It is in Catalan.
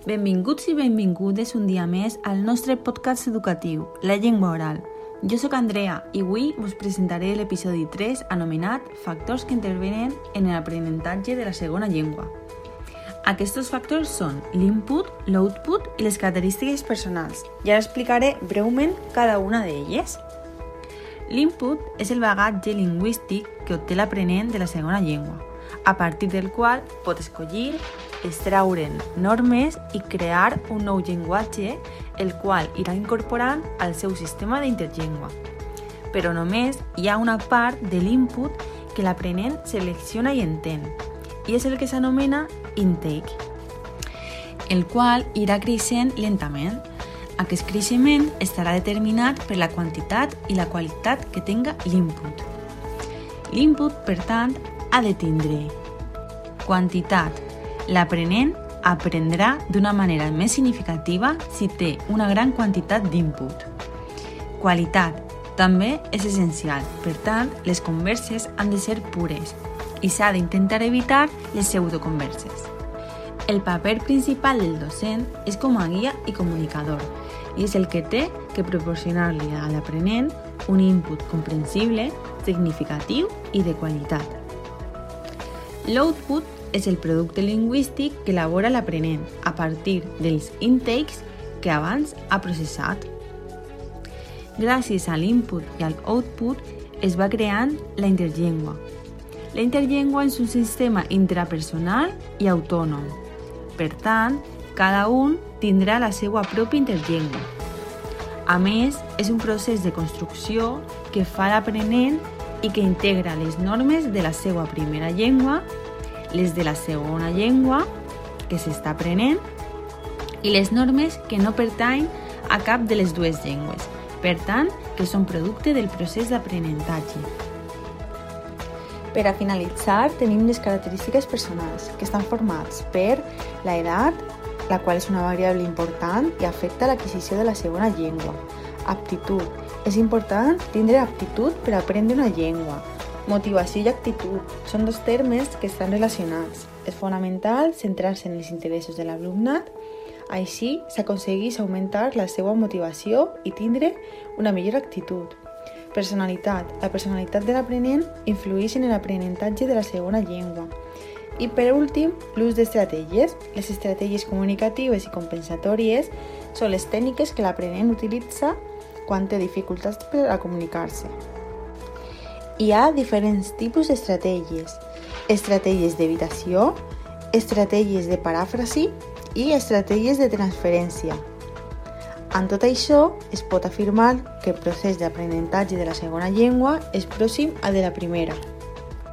Benvinguts i benvingudes un dia més al nostre podcast educatiu, La llengua oral. Jo sóc Andrea i avui us presentaré l'episodi 3 anomenat Factors que intervenen en l'aprenentatge de la segona llengua. Aquests factors són l'input, l'output i les característiques personals. I ara explicaré breument cada una d'elles. L'input és el bagatge lingüístic que obté l'aprenent de la segona llengua, a partir del qual pot escollir, extraure'n normes i crear un nou llenguatge el qual irà incorporant al seu sistema d'interllengua. Però només hi ha una part de l'input que l'aprenent selecciona i entén, i és el que s'anomena intake, el qual irà creixent lentament. Aquest creixement estarà determinat per la quantitat i la qualitat que tenga l'input. L'input, per tant, ha de tindre quantitat. L'aprenent aprendrà d'una manera més significativa si té una gran quantitat d'input. Qualitat. També és essencial, per tant, les converses han de ser pures i s'ha d'intentar evitar les pseudoconverses. El paper principal del docent és com a guia i comunicador i és el que té que proporcionar-li a l'aprenent un input comprensible, significatiu i de qualitat. L'output és el producte lingüístic que elabora l'aprenent a partir dels intakes que abans ha processat. Gràcies a l'input i al output es va creant la interllengua. La interllengua és un sistema intrapersonal i autònom. Per tant, cada un tindrà la seva pròpia interllengua. A més, és un procés de construcció que fa l'aprenent i que integra les normes de la seva primera llengua, les de la segona llengua que s'està aprenent i les normes que no pertanyen a cap de les dues llengües, per tant, que són producte del procés d'aprenentatge. Per a finalitzar, tenim les característiques personals, que estan formats per la edat, la qual és una variable important i afecta l'adquisició de la segona llengua. Aptitud. És important tindre aptitud per aprendre una llengua. Motivació i actitud són dos termes que estan relacionats. És fonamental centrar-se en els interessos de l'alumnat, així s'aconsegueix augmentar la seva motivació i tindre una millor actitud. Personalitat. La personalitat de l'aprenent influeix en l'aprenentatge de la segona llengua. I per últim, l'ús d'estratègies. Les estratègies comunicatives i compensatòries són les tècniques que l'aprenent utilitza quan té dificultats per a comunicar-se. Hi ha diferents tipus d'estratègies. Estratègies d'evitació, estratègies de paràfrasi i estratègies de transferència. En tot això, es pot afirmar que el procés d'aprenentatge de la segona llengua és pròxim al de la primera.